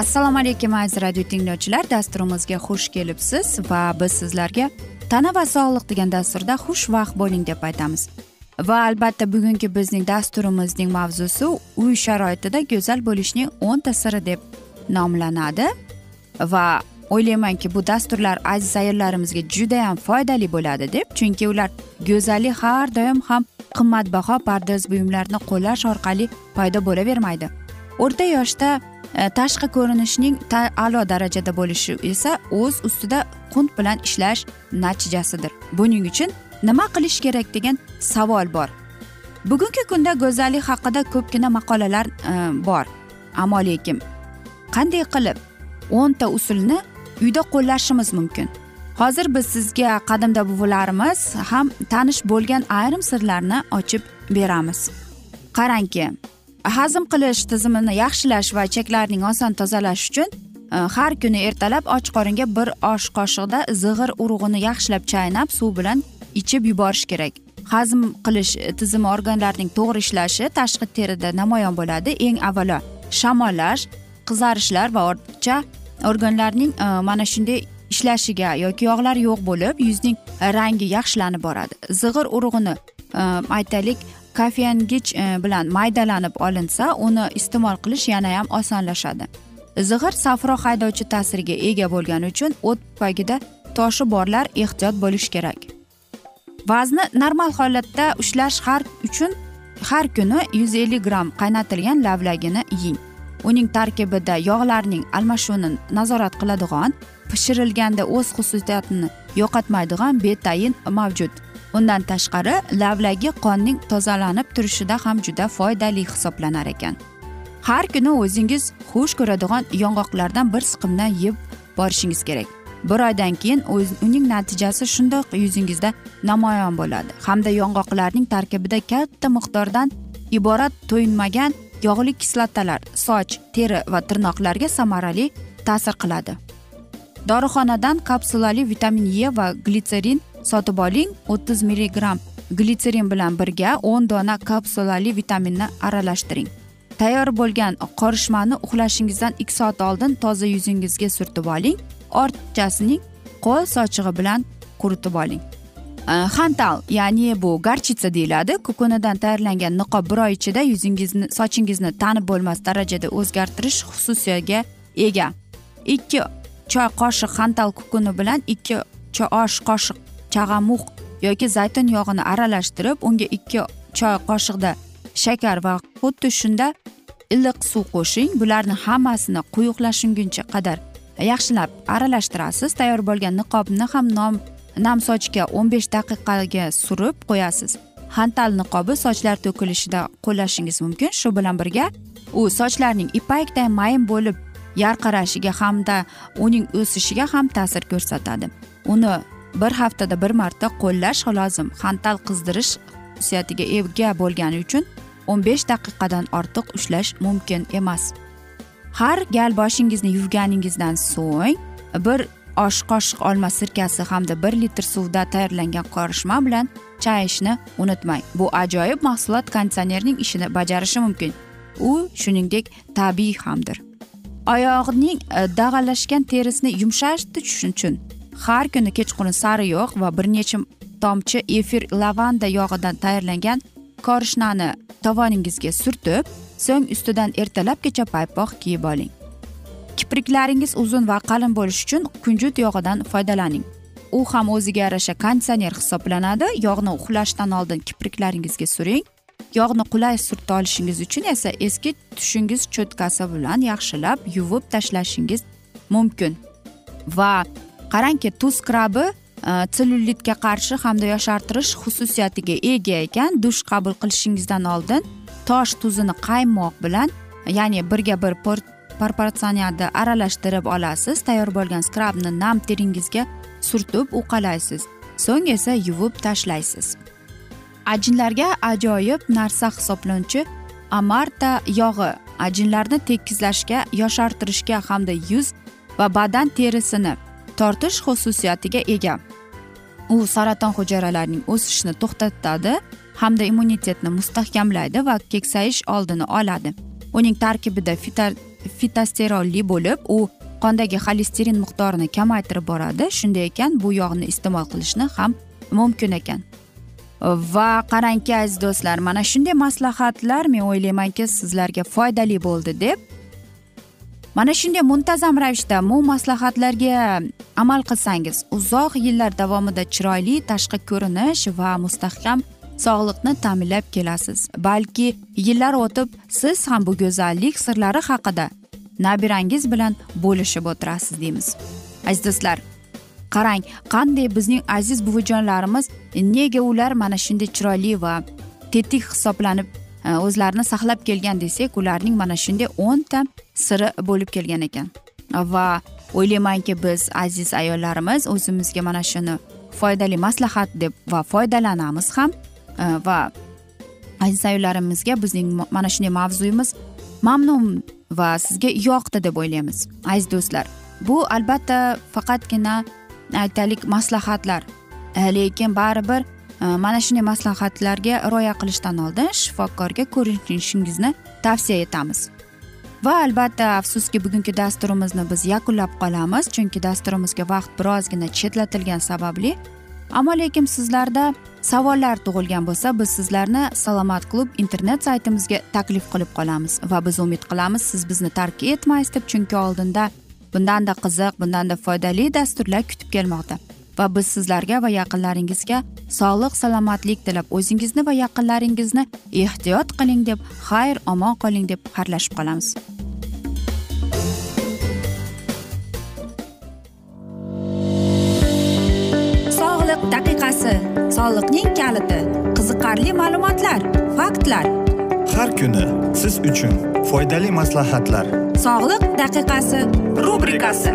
assalomu alaykum aziz radio tinglovchilar. Dasturimizga xush kelibsiz va biz sizlarga tana va sog'liq degan dasturda xushvaqt bo'ling deb aytamiz. Va albatta bugungi bizning dasturimizning mavzusi uy sharoitida go'zal bo'lishning o'nta siri deb nomlanadi. Va o'ylaymanki bu dasturlar aziz ayollarimizga judayam foydali bo'ladi deb chunki ular go'zallik har doim ham qimmatbaho pardoz buyumlarni qo'llash orqali paydo bo'lavermaydi. O'rta yoshda E, tashqi ko'rinishning a'lo darajada bo'lishi esa o'z ustida qunt bilan ishlash natijasidir. Buning uchun nima qilish kerak degan savol bor. Bugungi kunda go'zallik haqida ko'pgina maqolalar e, bor. Ammo lekin qanday qilib o'nta usulni uyda qo'llashimiz mumkin? Hozir biz sizga qadimda buvilarimiz ham tanish bo'lgan ayrim sirlarni ochib beramiz. Qarangki hazm qilish tizimini yaxshilash va ichaklarning oson tozalash uchun e, har kuni ertalab och qoringa bir osh qoshiqda zig'ir urug'ini yaxshilab chaynab suv bilan ichib yuborish kerak. Hazm qilish e, tizimi organlarining to'g'ri ishlashi tashqi terida namoyon bo'ladi. Eng avvalo shamollash qizarishlar va ortiqcha organlarning e, mana shunday ishlashiga yoki yog'lar yo'q bo'lib yuzning rangi yaxshilanib boradi. Zig'ir urug'ini aytaylik kofeingich e, bilan maydalanib olinsa uni iste'mol qilish yanayam osonlashadi. Zig'ir safro haydovchi ta'siriga ega bo'lgani uchun o't pagida toshi borlar ehtiyot bo'lish kerak. Vazni normal holatda ushlash har uchun har kuni yuz ellik gramm qaynatilgan lavlagini yeng. Uning tarkibida yog'larning almashinuvini nazorat qiladigan pishirilganda o'z xususiyatini yo'qotmaydigan betayin mavjud. Undan tashqari lavlagi qonning tozalanib turishida ham juda foydali hisoblanar ekan. Har kuni o'zingiz xush ko'radigan yong'oqlardan bir siqimdan yeb borishingiz kerak. Bir oydan keyin uning natijasi shundoq yuzingizda namoyon bo'ladi. Hamda yong'oqlarning tarkibida katta miqdordan iborat to'yinmagan yog'li kislotalar soch teri va tirnoqlarga samarali ta'sir qiladi. Dorixonadan kapsulali vitamin e va glitserin sotib oling o'ttiz milligramm glitserin bilan birga o'n dona kapsulali vitaminni aralashtiring. Tayyor bo'lgan qorishmani uxlashingizdan ikki soat oldin toza yuzingizga surtib oling. Ortchasining qo'l sochig'i bilan quritib oling. Xantal ya'ni bu garchitsa deyiladi. Kukunidan tayyorlangan niqob bir oy ichida yuzingizni sochingizni tanib bo'lmas darajada o'zgartirish xususiyatiga ega. Ikki choy qoshiq xantal kukuni bilan ikki osh qoshiq chag'amuq yoki zaytun yog'ini aralashtirib unga ikki choy qoshiqda shakar va xuddi shunda iliq suv qo'shing. Bularni hammasini quyuqlashunguncha qadar yaxshilab aralashtirasiz. Tayyor bo'lgan niqobni ham nom nam sochga o'n besh daqiqaga surib qo'yasiz. Xantal niqobi sochlar to'kilishida qo'llashingiz mumkin. Shu bilan birga u sochlarning ipakday mayin bo'lib yarqarashiga hamda uning o'sishiga ham ta'sir ko'rsatadi. Uni bir haftada bir marta qo'llash lozim. Xantal qizdirish xususiyatiga ega bo'lgani uchun o'n besh daqiqadan ortiq ushlash mumkin emas. Har gal boshingizni yuvganingizdan so'ng bir osh qoshiq olma sirkasi hamda bir litr suvda tayyorlangan qorishma bilan chayishni unutmang. Bu ajoyib mahsulot konditsionerning ishini bajarishi mumkin. U shuningdek tabiiy hamdir. Oyog'ning e, dag'allashgan terisini yumshatish uchun har kuni kechqurun sari yo'q va bir necha tomchi efir lavanda yog'idan tayyorlangan korishnani tovoningizga surtib so'ng ustidan ertalabgacha paypoq kiyib oling. Kipriklaringiz uzun va qalin bo'lishi uchun kunjut yog'idan foydalaning. U ham o'ziga yarasha konditsioner hisoblanadi. Yog'ni uxlashdan oldin kipriklaringizga suring. Yog'ni qulay surta olishingiz uchun esa eski tushingiz cho'tkasi bilan yaxshilab yuvib tashlashingiz mumkin. Va qarangki tuz skrabi e, sellyulitga qarshi hamda yoshartirish xususiyatiga ega ekan. Dush qabul qilishingizdan oldin tosh tuzini qaymoq bilan ya'ni birga bir proporsionalda aralashtirib olasiz. Tayyor bo'lgan skrabni nam teringizga surtib uqalaysiz. So'ng esa yuvib tashlaysiz. Ajinlarga ajoyib narsa hisoblanuvchi amarta yog'i. Ajinlarni tekizlashga yoshartirishga hamda yuz va badan terisini tortish xususiyatiga ega. U saraton hujayralarining o'sishini to'xtatadi hamda immunitetni mustahkamlaydi va keksayish oldini oladi. Uning tarkibida fitosterolli bo'lib u qondagi xolesterin miqdorini kamaytirib boradi shunday ekan bu yog'ni iste'mol qilishni ham mumkin ekan. Va qarangki aziz do'stlar mana shunday maslahatlar men o'ylaymanki sizlarga foydali bo'ldi deb mana shunday muntazam ravishda bu maslahatlarga amal qilsangiz uzoq yillar davomida chiroyli tashqi ko'rinish va mustahkam sog'liqni ta'minlab kelasiz. Balki yillar o'tib siz ham bu go'zallik sirlari haqida nabirangiz bilan bo'lishib o'tirasiz deymiz. Aziz do'stlar qarang qanday bizning aziz buvijonlarimiz nega ular mana shunday chiroyli va tetik hisoblanib Э, o'zlarini saqlab kelgan desak ularning mana shunday o'nta siri bo'lib kelgan ekan. Va o'ylaymanki biz aziz ayollarimiz o'zimizga mana shuni foydali maslahat deb va foydalanamiz ham e, va aziz ayollarimizga bizning mana shunday mavzuyimiz mamnun va sizga yoqdi deb o'ylaymiz aziz do'stlar. Bu albatta faqatgina aytaylik maslahatlar e, lekin baribir Э, mana shunday maslahatlarga rioya qilishdan oldin shifokorga ko'rinishingizni tavsiya etamiz. Va albatta afsuski bugungi dasturimizni biz yakunlab qolamiz chunki dasturimizga vaqt birozgina chetlatilgani sababli. Ammo lekin sizlarda savollar tug'ilgan bo'lsa biz sizlarni salomat klub internet saytimizga taklif qilib qolamiz va biz umid qilamiz siz bizni tark etmaysiz deb chunki oldinda bundanda qiziq bundanda foydali dasturlar kutib kelmoqda. Va biz sizlarga va yaqinlaringizga sog'lik salomatlik tilab o'zingizni va yaqinlaringizni ehtiyot qiling deb xayr omon qoling deb xayrlashib qolamiz. Sog'liq daqiqasi soliqning kaliti qiziqarli ma'lumotlar faktlar. Har kuni siz uchun foydali maslahatlar. Sog'liq daqiqasi rubrikasi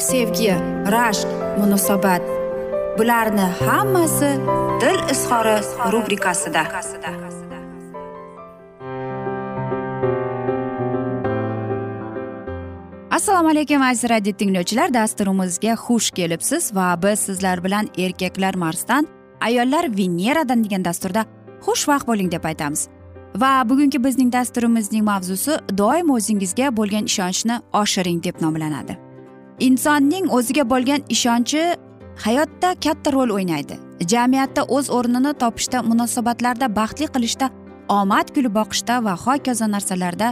sevgi rashq munosabat. Bularni hammasi dil izhori rubrikasida. Assalomu alaykum aziz radio tinglovchilar. Dasturimizga xush kelibsiz va biz sizlar bilan erkaklar marsdan ayollar veneradan degan dasturda xushvaqt bo'ling deb aytamiz. Va bugungi bizning dasturimizning mavzusi doim o'zingizga bo'lgan ishonchni oshiring deb nomlanadi. Insonning o'ziga bo'lgan ishonchi hayotda katta rol o'ynaydi. Jamiyatda o'z o'rnini topishda munosabatlarda baxtli qilishda omad kulib boqishda va hokazo narsalarda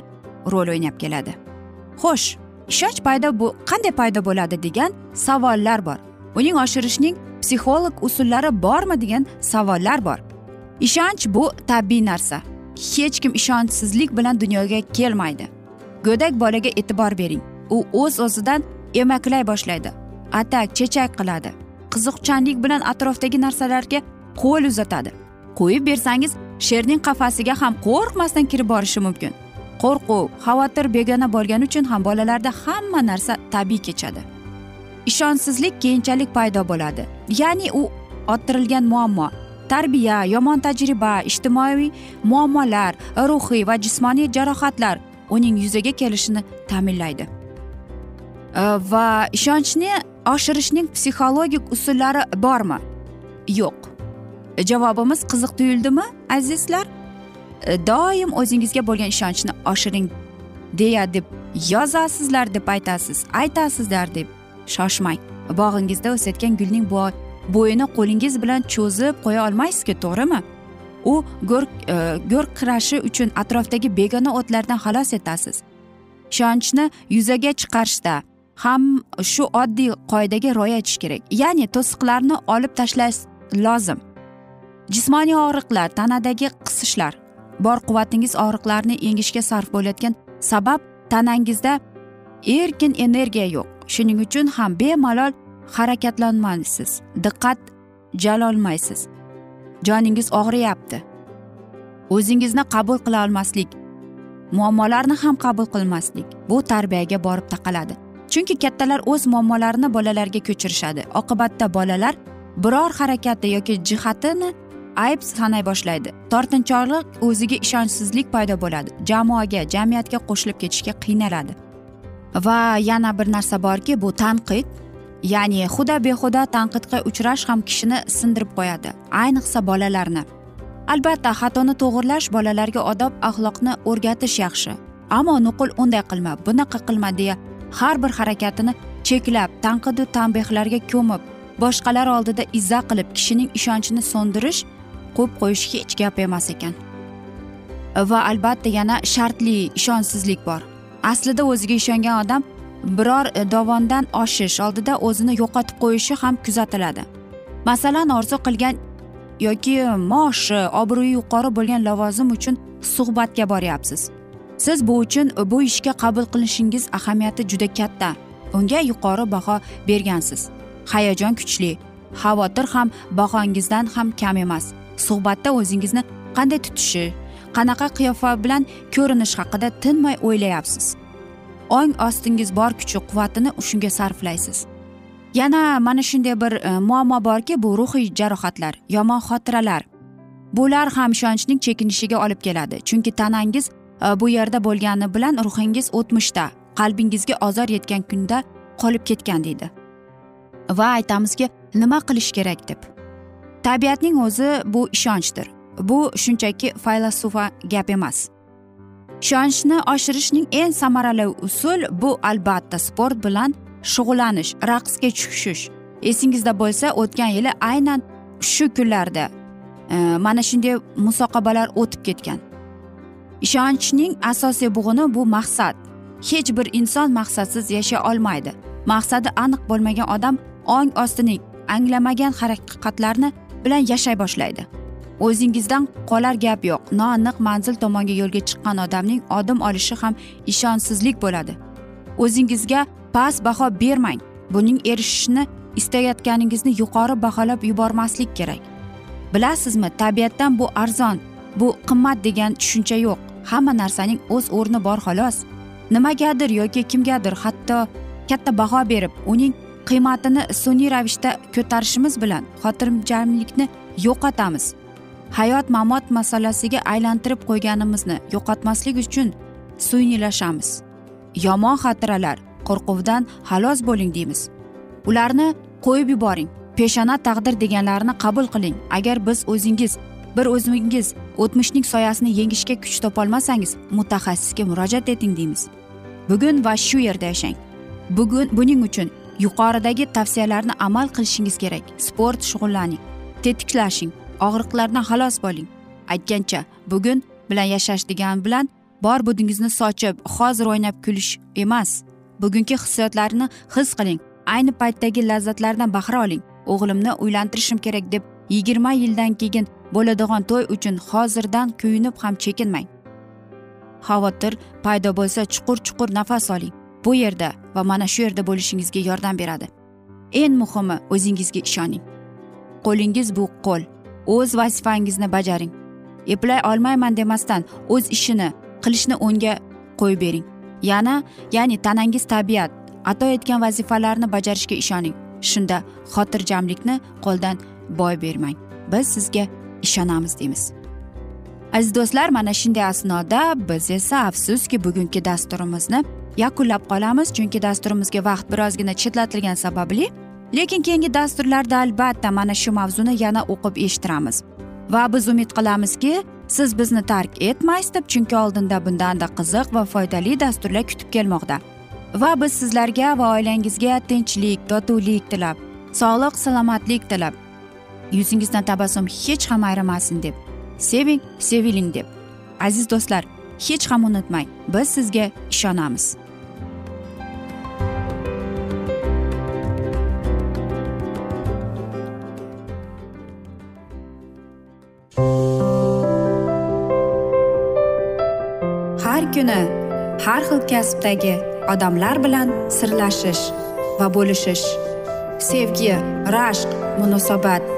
rol o'ynab keladi. Xo'sh ishonch paydo bu qanday paydo bo'ladi degan savollar bor. Uning oshirishning psixolog usullari bormi degan savollar bor. Ishonch bu tabiiy narsa. Hech kim ishonchsizlik bilan dunyoga kelmaydi. Go'dak bolaga e'tibor bering. U o'z o'zidan emaklay boshlaydi. Atak chechak qiladi. Qiziqchanlik bilan atrofdagi narsalarga qo'l uzatadi. Qo'yib bersangiz sherning qafasiga ham qo'rqmasdan kirib borishi mumkin. Qo'rquv xavotir begona bo'lgani uchun ham bolalarda hamma narsa tabiiy kechadi. Ishonchsizlik keyinchalik paydo bo'ladi. Ya'ni u orttirilgan muammo. Tarbiya yomon tajriba ijtimoiy muammolar ruhiy va jismoniy jarohatlar uning yuzaga kelishini ta'minlaydi. Э, va ishonchni oshirishning psixologik usullari bormi? Yo'q. Javobimiz qiziq tuyuldimi azizlar? Э, doim o'zingizga bo'lgan ishonchni oshiring deya deb yozasizlar deb aytasiz aytasizlar deb shoshmang. Bog'ingizda o'sayotgan gulning bo'yini qo'lingiz bilan cho'zib qo'ya olmaysizku to'g'rimi? U go'r e, go'rkirashi uchun atrofdagi begona o'tlardan xalos etasiz. Ishonchni yuzaga chiqarishda ham shu oddiy qoidaga rioya etish kerak. Ya'ni to'siqlarni olib tashlash lozim. Jismoniy og'riqlar tanadagi qisishlar bor quvvatingiz og'riqlarni yengishga sarf bo'layotgan sabab tanangizda erkin energiya yo'q. Shuning uchun ham bemalol harakatlanmaysiz diqqat jalolmaysiz. Joningiz og'riyapti. O'zingizni qabul qila olmaslik muammolarni ham qabul qilmaslik bu tarbiyaga borib taqaladi. Chunki kattalar o'z muammolarini bolalarga ko'chirishadi. Oqibatda bolalar biror harakati yoki jihatini ayb sanay boshlaydi. Tortinchoqlik o'ziga ishonchsizlik paydo bo'ladi. Jamoaga jamiyatga qo'shilib ketishga qiynaladi. Va yana bir narsa borki bu tanqid ya'ni huda behuda tanqidga uchrash ham kishini sindirib qo'yadi. Ayniqsa bolalarni. Albatta xatoni to'g'irlash bolalarga odob axloqni o'rgatish yaxshi. Ammo nuqul unday qilma bunaqa qilma deya har bir harakatini cheklab tanqidu tanbehlarga ko'mib boshqalar oldida izza qilib kishining ishonchini so'ndirish qo'yib qo'yish hech gap emas ekan. Va albatta yana shartli ishonchsizlik bor. Aslida o'ziga ishongan odam biror dovondan oshish oldida o'zini yo'qotib qo'yishi ham kuzatiladi. Masalan orzu qilgan yoki maoshi obro'yi yuqori bo'lgan lavozim uchun suhbatga boryapsiz. Siz bu uchun bu ishga qabul qilishingiz ahamiyati juda katta. Unga yuqori baho bergansiz. Hayajon kuchli xavotir ham bahongizdan ham kam emas. Suhbatda o'zingizni qanday tutishi qanaqa qiyofa bilan ko'rinish haqida tinmay o'ylayapsiz. Ong ostingiz bor kuchi quvvatini shunga sarflaysiz. Yana mana shunday bir e, muammo borki bu ruhiy jarohatlar yomon xotiralar. Bular ham ishonchning chekinishiga olib keladi. Chunki tanangiz Э, bu yerda bo'lgani bilan ruhingiz o'tmishda qalbingizga ozor yetgan kunda qolib ketgan deydi. Va aytamizki nima qilish kerak deb. Tabiatning o'zi bu ishonchdir. Bu shunchaki faylasufa gap emas. Ishonchni oshirishning eng samarali usul bu albatta sport bilan shug'ullanish raqsga tushish esingizda bo'lsa o'tgan yili aynan shu kunlarda e, mana shunday musoqabalar o'tib ketgan. Ishonchning asosiy bug'uni bu maqsad. Hech bir inson maqsadsiz yashay olmaydi. Maqsadi aniq bo'lmagan odam ong ostining anglamagan haqiqatlarni bilan yashay boshlaydi. O'zingizdan qolar gap yo'q. Noaniq manzil tomonga yo'lga chiqqan odamning odim olishi ham ishonchsizlik bo'ladi. O'zingizga past baho bermang. Buning erishishni istayotganingizni yuqori baholab yubormaslik kerak. Bilasizmi tabiatdan bu arzon. Bu qimmat degan tushuncha yo'q. Hamma narsaning o'z o'rni bor xolos. Nimagadir yoki kimgadir hatto katta baho berib uning qiymatini sun'iy ravishda ko'tarishimiz bilan xotirjamlikni yo'qotamiz. Hayot mamot masalasiga aylantirib qo'yganimizni yo'qotmaslik uchun sun'iylashamiz yomon xotiralar qo'rquvdan xalos bo'ling deymiz. Ularni qo'yib yuboring. Peshona taqdir deganlarini qabul qiling. Agar biz o'zingiz bir o'zingiz o'tmishning soyasini yengishga kuch topolmasangiz mutaxassisga murojaat eting deymiz. Bugun va shu yerda yashang. Bugun buning uchun yuqoridagi tavsiyalarni amal qilishingiz kerak. Sport shug'ullaning tetiklashing og'riqlardan xalos bo'ling. Aytgancha bugun bilan yashash degan bilan bor budingizni sochib hozir o'ynab kulish emas. Bugungi hissiyotlarni his qiling. Ayni paytdagi lazzatlardan bahra oling. O'g'limni uylantirishim kerak deb yigirma yildan keyin bo'ladigan to'y uchun hozirdan kuyinib ham chekinmang. Xavotir paydo bo'lsa chuqur chuqur nafas oling. Bu yerda va mana shu yerda bo'lishingizga yordam beradi. Eng muhimi o'zingizga ishoning. Qo'lingiz bu qo'l. O'z vazifangizni bajaring. Eplay olmayman demasdan o'z ishini qilishni unga qo'yib bering. Yana ya'ni tanangiz tabiat ato etgan vazifalarni bajarishga ishoning. Shunda xotirjamlikni qo'ldan boy bermang. Biz sizga ishonamiz deymiz. Aziz do'stlar mana shunday asnoda biz esa afsuski bugungi dasturimizni yakunlab qolamiz chunki dasturimizga vaqt birozgina chetlatilgani sababli lekin keyingi dasturlarda albatta mana shu mavzuni yana o'qib eshittiramiz. Va biz umid qilamizki siz bizni tark etmaysiz deb chunki oldinda bundanda qiziq va foydali dasturlar kutib kelmoqda. Va biz sizlarga va oilangizga tinchlik totuvlik tilab sog'lik salomatlik tilab yuzingizdan tabassum hech ham ayrimasin deb. Seving seviling deb. Aziz do'stlar hech ham unutmang biz sizga ishonamiz. Har kuni har xil kasbdagi odamlar bilan sirlashish va bo'lishish. Sevgi rashq munosabat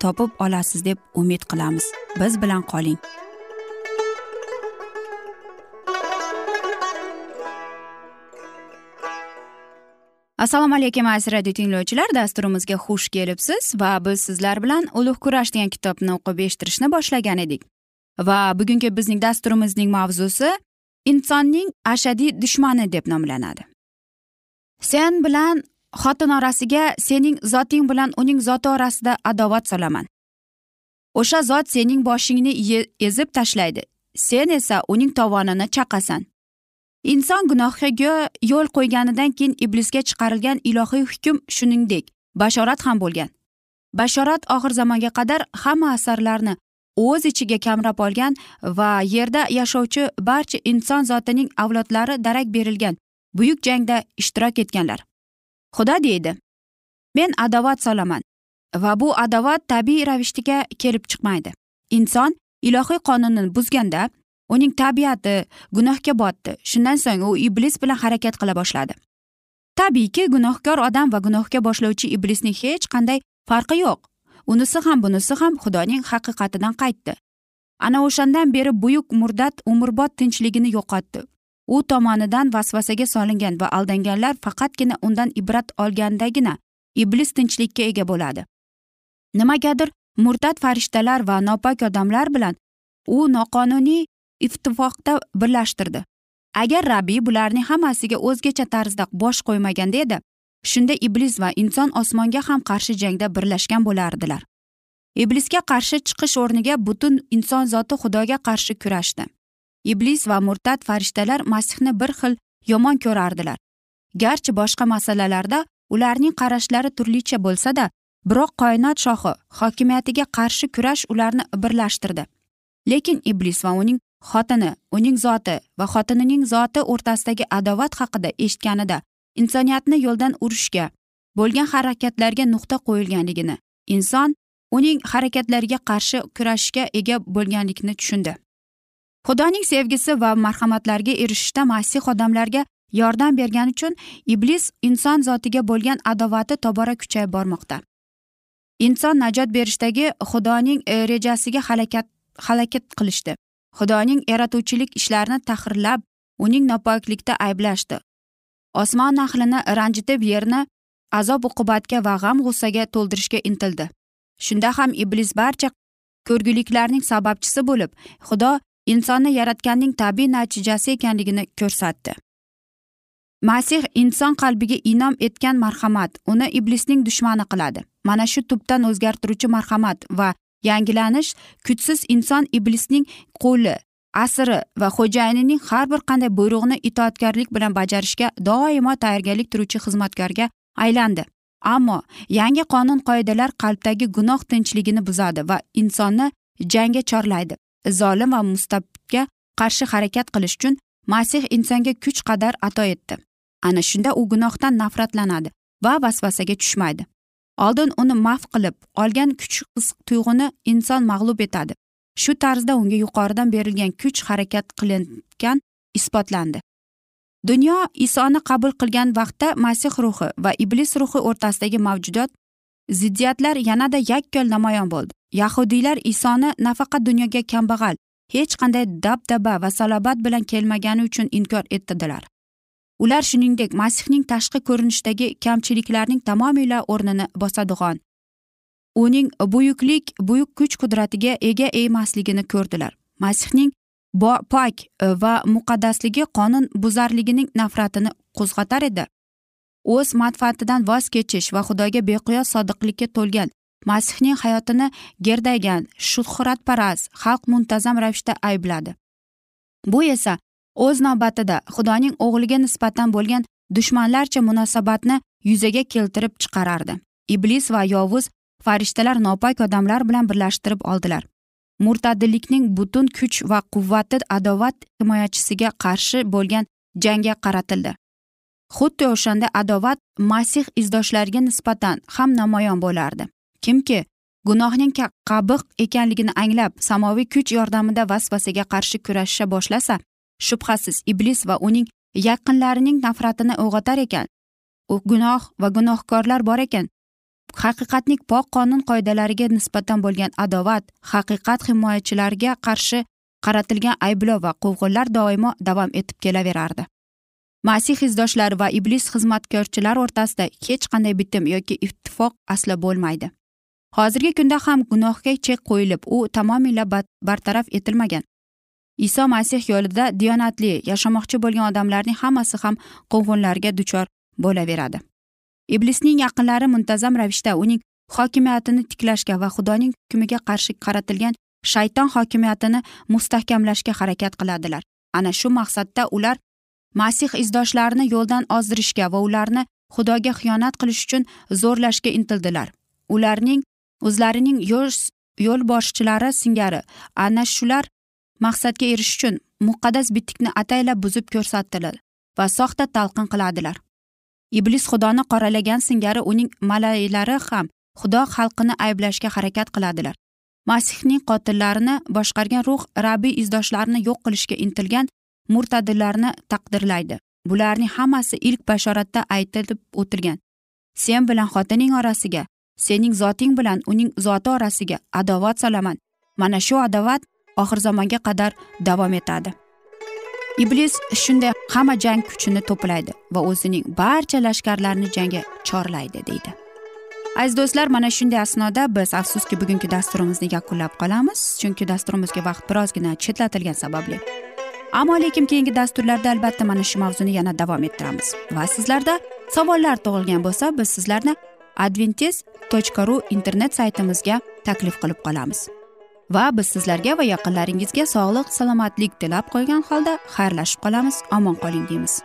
topib olasiz deb umid qilamiz. Biz bilan qoling. Assalomu alaykum aziz radio tinglovchilar. Dasturimizga xush kelibsiz va biz sizlar bilan ulug' kurash degan kitobni o'qib eshittirishni boshlagan edik. Va bugungi bizning dasturimizning mavzusi insonning ashadiy dushmani deb nomlanadi. Sen bilan xotin orasiga sening zoting bilan uning zoti orasida adovat solaman. O'sha zot sening boshingni ezib tashlaydi. Sen esa uning tovonini chaqasan. Inson gunohiga yo'l qo'yganidan keyin iblisga chiqarilgan ilohiy hukm shuningdek bashorat ham bo'lgan. Bashorat oxir zamonga qadar hamma asarlarni o'z ichiga kamrab olgan va yerda yashovchi barcha inson zotining avlodlari darak berilgan buyuk jangda ishtirok etganlar. Xudo deydi. Men adovat solaman va bu adovat tabiiy ravishdaga kelib chiqmaydi. Inson ilohiy qonunni buzganda uning tabiati gunohga botdi. Shundan so'ng u iblis bilan harakat qila boshladi. Tabiiyki gunohkor odam va gunohga boshlovchi iblisning hech qanday farqi yo'q. Unisi ham bunisi ham xudoning haqiqatidan qaytdi. Ana o'shandan beri buyuk murdat umrbod tinchligini yo'qotdi. U tomonidan vasvasaga solingan va aldanganlar faqatgina undan ibrat olgandagina iblis tinchlikka ega bo'ladi. Nimagadir murtad farishtalar va nopok odamlar bilan u noqonuniy ittifoqda birlashtirdi. Agar rabbiy bularning hammasiga o'zgacha tarzda bosh qo'ymaganda edi shunda iblis va inson osmonga ham qarshi jangda birlashgan bo'lardilar. Iblisga qarshi chiqish o'rniga butun inson zoti xudoga qarshi kurashdi. Iblis va murtad farishtalar masihni bir xil yomon ko'rardilar. Garchi boshqa masalalarda ularning qarashlari turlicha bo'lsada biroq koinot shohi hokimiyatiga qarshi kurash ularni birlashtirdi. Lekin iblis va uning xotini uning zoti va xotinining zoti o'rtasidagi adovat haqida eshitganida insoniyatni yo'ldan urishga bo'lgan harakatlarga nuqta qo'yilganligini inson uning harakatlariga qarshi kurashishga ega bo'lganlikni tushundi. Xudoning sevgisi va marhamatlariga erishishda masih odamlarga yordam bergani uchun iblis inson zotiga bo'lgan adovati tobora kuchayib bormoqda. Inson najot berishdagi xudoning e, rejasiga halakat halakat qilishdi. Xudoning yaratuvchilik ishlarini tahrirlab uning nopoklikda ayblashdi. Osmon ahlini ranjitib yerni azob uqubatga va g'am g'ussaga to'ldirishga intildi. Shunda ham iblis barcha ko'rguliklarning sababchisi bo'lib xudo insonni yaratganning tabiiy natijasi ekanligini ko'rsatdi. Masih inson qalbiga inom etgan marhamat uni iblisning dushmani qiladi. Mana shu tubdan o'zgartiruvchi marhamat va yangilanish kuchsiz inson iblisning qo'li asri va xo'jayinining har bir qanday buyrug'ini itoatkorlik bilan bajarishga doimo tayyorgarlik turuvchi xizmatkorga aylandi. Ammo yangi qonun qoidalar qalbdagi gunoh tinchligini buzadi va insonni jangga chorlaydi. Zolim va mustabga qarshi harakat qilish uchun masih insonga kuch qadar ato etdi. Ana shunda u gunohdan nafratlanadi va vasvasaga tushmaydi. Oldin uni maf qilib olgan kuch his tuyg'uni inson mag'lub etadi. Shu tarzda unga yuqoridan berilgan kuch harakat qilingan isbotlandi. Dunyo isoni qabul qilgan vaqtda masih ruhi va iblis ruhi o'rtasidagi mavjudot ziddiyatlar yanada yakkol namoyon bo'ldi. Yahudiylar isoni nafaqat dunyoga kambag'al hech qanday dabdaba va salobat bilan kelmagani uchun inkor etdilar. Ular shuningdek masihning tashqi ko'rinishdagi kamchiliklarning tamomila o'rnini bosadigan uning buyuklik buyuk kuch qudratiga ega emasligini ko'rdilar. Masihning pok va muqaddasligi qonun buzarligining nafratini qo'zg'atar edi. O'z manfaatidan voz kechish va xudoga beqiyos sodiqlikka to'lgan masihning hayotini gerdaygan shuhratparast xalq muntazam ravishda aybladi. Bu esa o'z navbatida xudoning o'g'liga nisbatan bo'lgan dushmanlarcha munosabatni yuzaga keltirib chiqarardi. Iblis va yovuz farishtalar nopok odamlar bilan birlashtirib oldilar. Murtadillikning butun kuch va quvvati adovat himoyachisiga qarshi bo'lgan jangga qaratildi. Xuddi o'shanda adovat masih izdoshlariga nisbatan ham namoyon bo'lardi. Kimki gunohning qabiq ekanligini anglab samoviy kuch yordamida vasvasaga qarshi kurasha boshlasa shubhasiz iblis va uning yaqinlarining nafratini uyg'otar ekan. U gunoh va gunohkorlar bor ekan. Haqiqatning pok qonun qoidalariga nisbatan bo'lgan adovat haqiqat himoyachilariga qarshi qaratilgan ayblov va quvg'inlar doimo davom etib kelaverardi. Masih izdoshlari va iblis xizmatkorchilari o'rtasida hech qanday bitim yoki ittifoq aslo bo'lmaydi. Hozirgi kunda ham gunohga chek qo'yilib u tamomila bartaraf etilmagan. Iso masih yo'lida diyonatli yashamoqchi bo'lgan odamlarning hammasi ham quvg'inlarga duchor bo'laveradi. Iblisning yaqinlari muntazam ravishda uning hokimiyatini tiklashga va xudoning hukmiga qarshi qaratilgan shayton hokimiyatini mustahkamlashga harakat qiladilar. Ana shu maqsadda ular masih izdoshlarini yo'ldan ozdirishga va ularni xudoga xiyonat qilish uchun zo'rlashga intildilar. Ularning o'zlarining yo'l boshchilari singari. Ana shular maqsadga erishish uchun muqaddas bitikni ataylab buzib ko'rsatdilar va soxta talqin qiladilar. Iblis xudoni qoralagan singari uning malaylari ham xudo xalqini ayblashga harakat qiladilar. Masihning qotillarini boshqargan ruh rabbiy izdoshlarini yo'q qilishga intilgan murtadillarni taqdirlaydi. Bularning hammasi ilk bashoratda aytilib o'tilgan. Sen bilan xotining orasiga sening zoting bilan uning zoti orasiga adovat solaman. Mana shu adovat oxir zamonga qadar davom etadi. Iblis shunday hamma jang kuchini to'playdi va o'zining barcha lashkarlarini jangga chorlaydi deydi. Aziz do'stlar mana shunday asnoda biz afsuski bugungi dasturimizni yakunlab qolamiz chunki dasturimizga vaqt birozgina chetlatilgani sababli. Ammo lekin keyingi dasturlarda albatta mana shu mavzuni yana davom ettiramiz. Va sizlarda savollar tug'ilgan bo'lsa biz sizlarni adventis tochka ru internet saytimizga taklif qilib qolamiz. Va biz sizlarga va yaqinlaringizga sog'lik salomatlik tilab qo'ygan holda xayrlashib qolamiz. Omon qoling deymiz.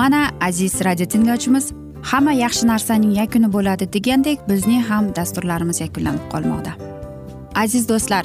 Mana aziz radio tinglovchimiz hamma yaxshi narsaning yakuni bo'ladi degandek bizning ham dasturlarimiz yakunlanib qolmoqda. Aziz do'stlar